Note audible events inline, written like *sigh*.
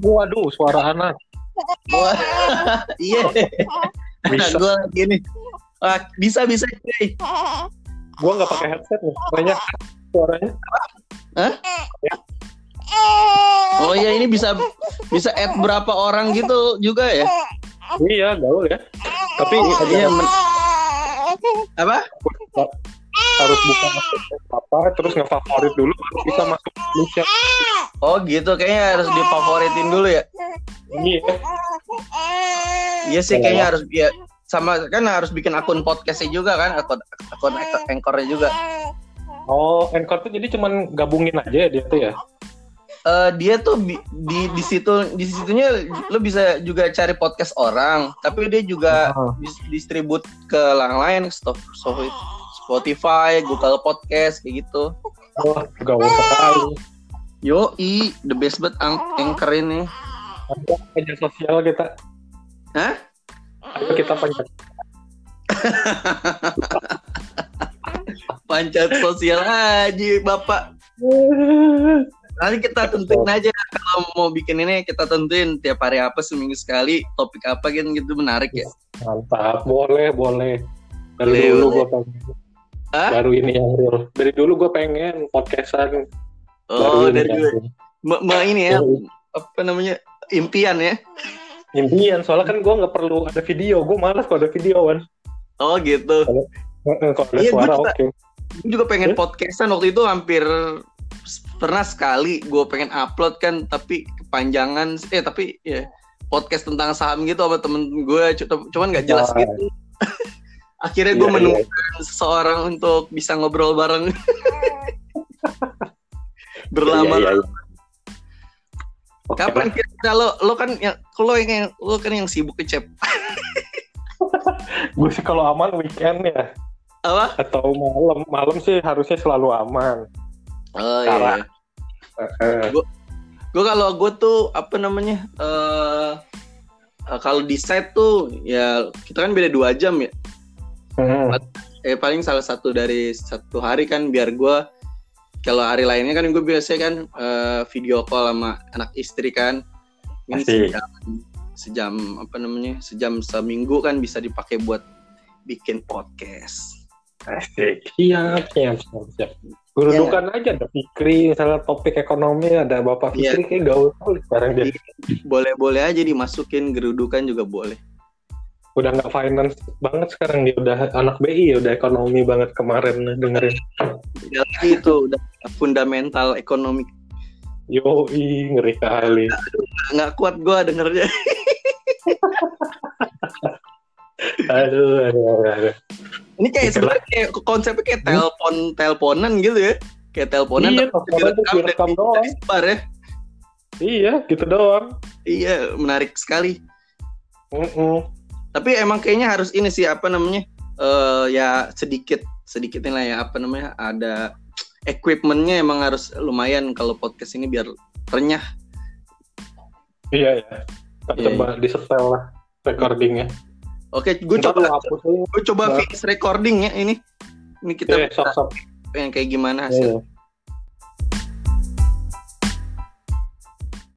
Waduh, suara anak. Wah, *laughs* iya. Bisa. gue gini. Ah, bisa bisa. cuy. Gua nggak pakai headset nih. Banyak suaranya. Oh iya ini bisa bisa add berapa orang gitu juga ya? Iya, gaul ya. Tapi Iya, ada men- apa? Apa terus ngefavorit dulu baru bisa masuk Indonesia. Oh gitu, kayaknya harus difavoritin dulu ya. Iya. Iya sih kayaknya harus ya sama kan harus bikin akun podcastnya juga kan, akun akun anchornya juga. Oh, Anchor tuh jadi cuman gabungin aja ya dia tuh ya. Eh, dia tuh bi- di di situ di situnya lo bisa juga cari podcast orang, tapi dia juga Ah. dis- distribut ke yang lain, Sto- so- Spotify, Google Podcast kayak gitu. Wah, gaul sekali. Yo, i the best banget ang anchor ini. Ada media sosial kita. Hah? Ayo kita pencet. Pancat sosial aja, Bapak. Nanti kita tentuin aja kalau mau bikin ini kita tentuin tiap hari apa seminggu sekali topik apa gitu gitu menarik ya. Mantap, boleh, boleh. Dari Boleh, dulu boleh. gue pengen. Hah? Baru ini yang real. Dari dulu gue pengen podcastan. Oh, baru dari dulu. Ma- ma- ini ya apa namanya impian ya. Impian, soalnya kan gue nggak perlu ada video. Gue malas kalau ada video kan. Oh gitu. Heeh, Kalau ada Iya, suara oke. Gue juga pengen podcastan waktu itu hampir pernah sekali gue pengen upload kan tapi kepanjangan eh tapi ya podcast tentang saham gitu sama temen gue cu- cuman nggak jelas Ah. gitu akhirnya gue Iya, menemukan seseorang untuk bisa ngobrol bareng *laughs* berlama Iya, iya, iya. Oke kapan lah. kira-kira lo lo kan yang lo yang lo kan yang sibuk ke cep Gue sih kalau aman weekend ya. apa Atau malam. Malam sih harusnya selalu aman. oh Sekarang. iya Heeh. gue kalau gue tuh apa namanya eh eh, kalau di set tuh ya kita kan beda dua jam ya Hmm. eh paling salah satu dari satu hari kan biar gue kalau hari lainnya kan gue biasanya kan eh, video call sama anak istri kan ini Asik. sejam sejam apa namanya sejam seminggu kan bisa dipakai buat bikin podcast Asik. Siap, siap, siap, siap. Gerudukan aja ada Fikri, misalnya topik ekonomi ada Bapak Iya. Fikri kayak gaul sekarang dia. boleh-boleh aja dimasukin gerudukan juga boleh Udah nggak finance banget sekarang dia udah anak BI ya, udah ekonomi banget kemarin dengerin. ya lagi itu udah fundamental ekonomi Yoi, ngeri kali. nggak kuat gue dengernya Aduh, aduh, aduh. aduh. Ini kayak sebenarnya kayak konsepnya kayak telepon teleponan gitu ya. Kayak teleponan Iya, tapi direkam doang. disebar ya. Iya, gitu doang. Iya, menarik sekali. Mm-mm. Tapi emang kayaknya harus ini sih apa namanya? eh ya sedikit sedikit lah ya apa namanya? Ada equipmentnya emang harus lumayan kalau podcast ini biar renyah. Iya, ya. Kita Iya, coba disetel lah recordingnya. Oke, gue Ntar coba gue coba Ntar. finish recording ya ini. Ini kita Iya, sok, sok. yang kayak gimana hasil. Iya.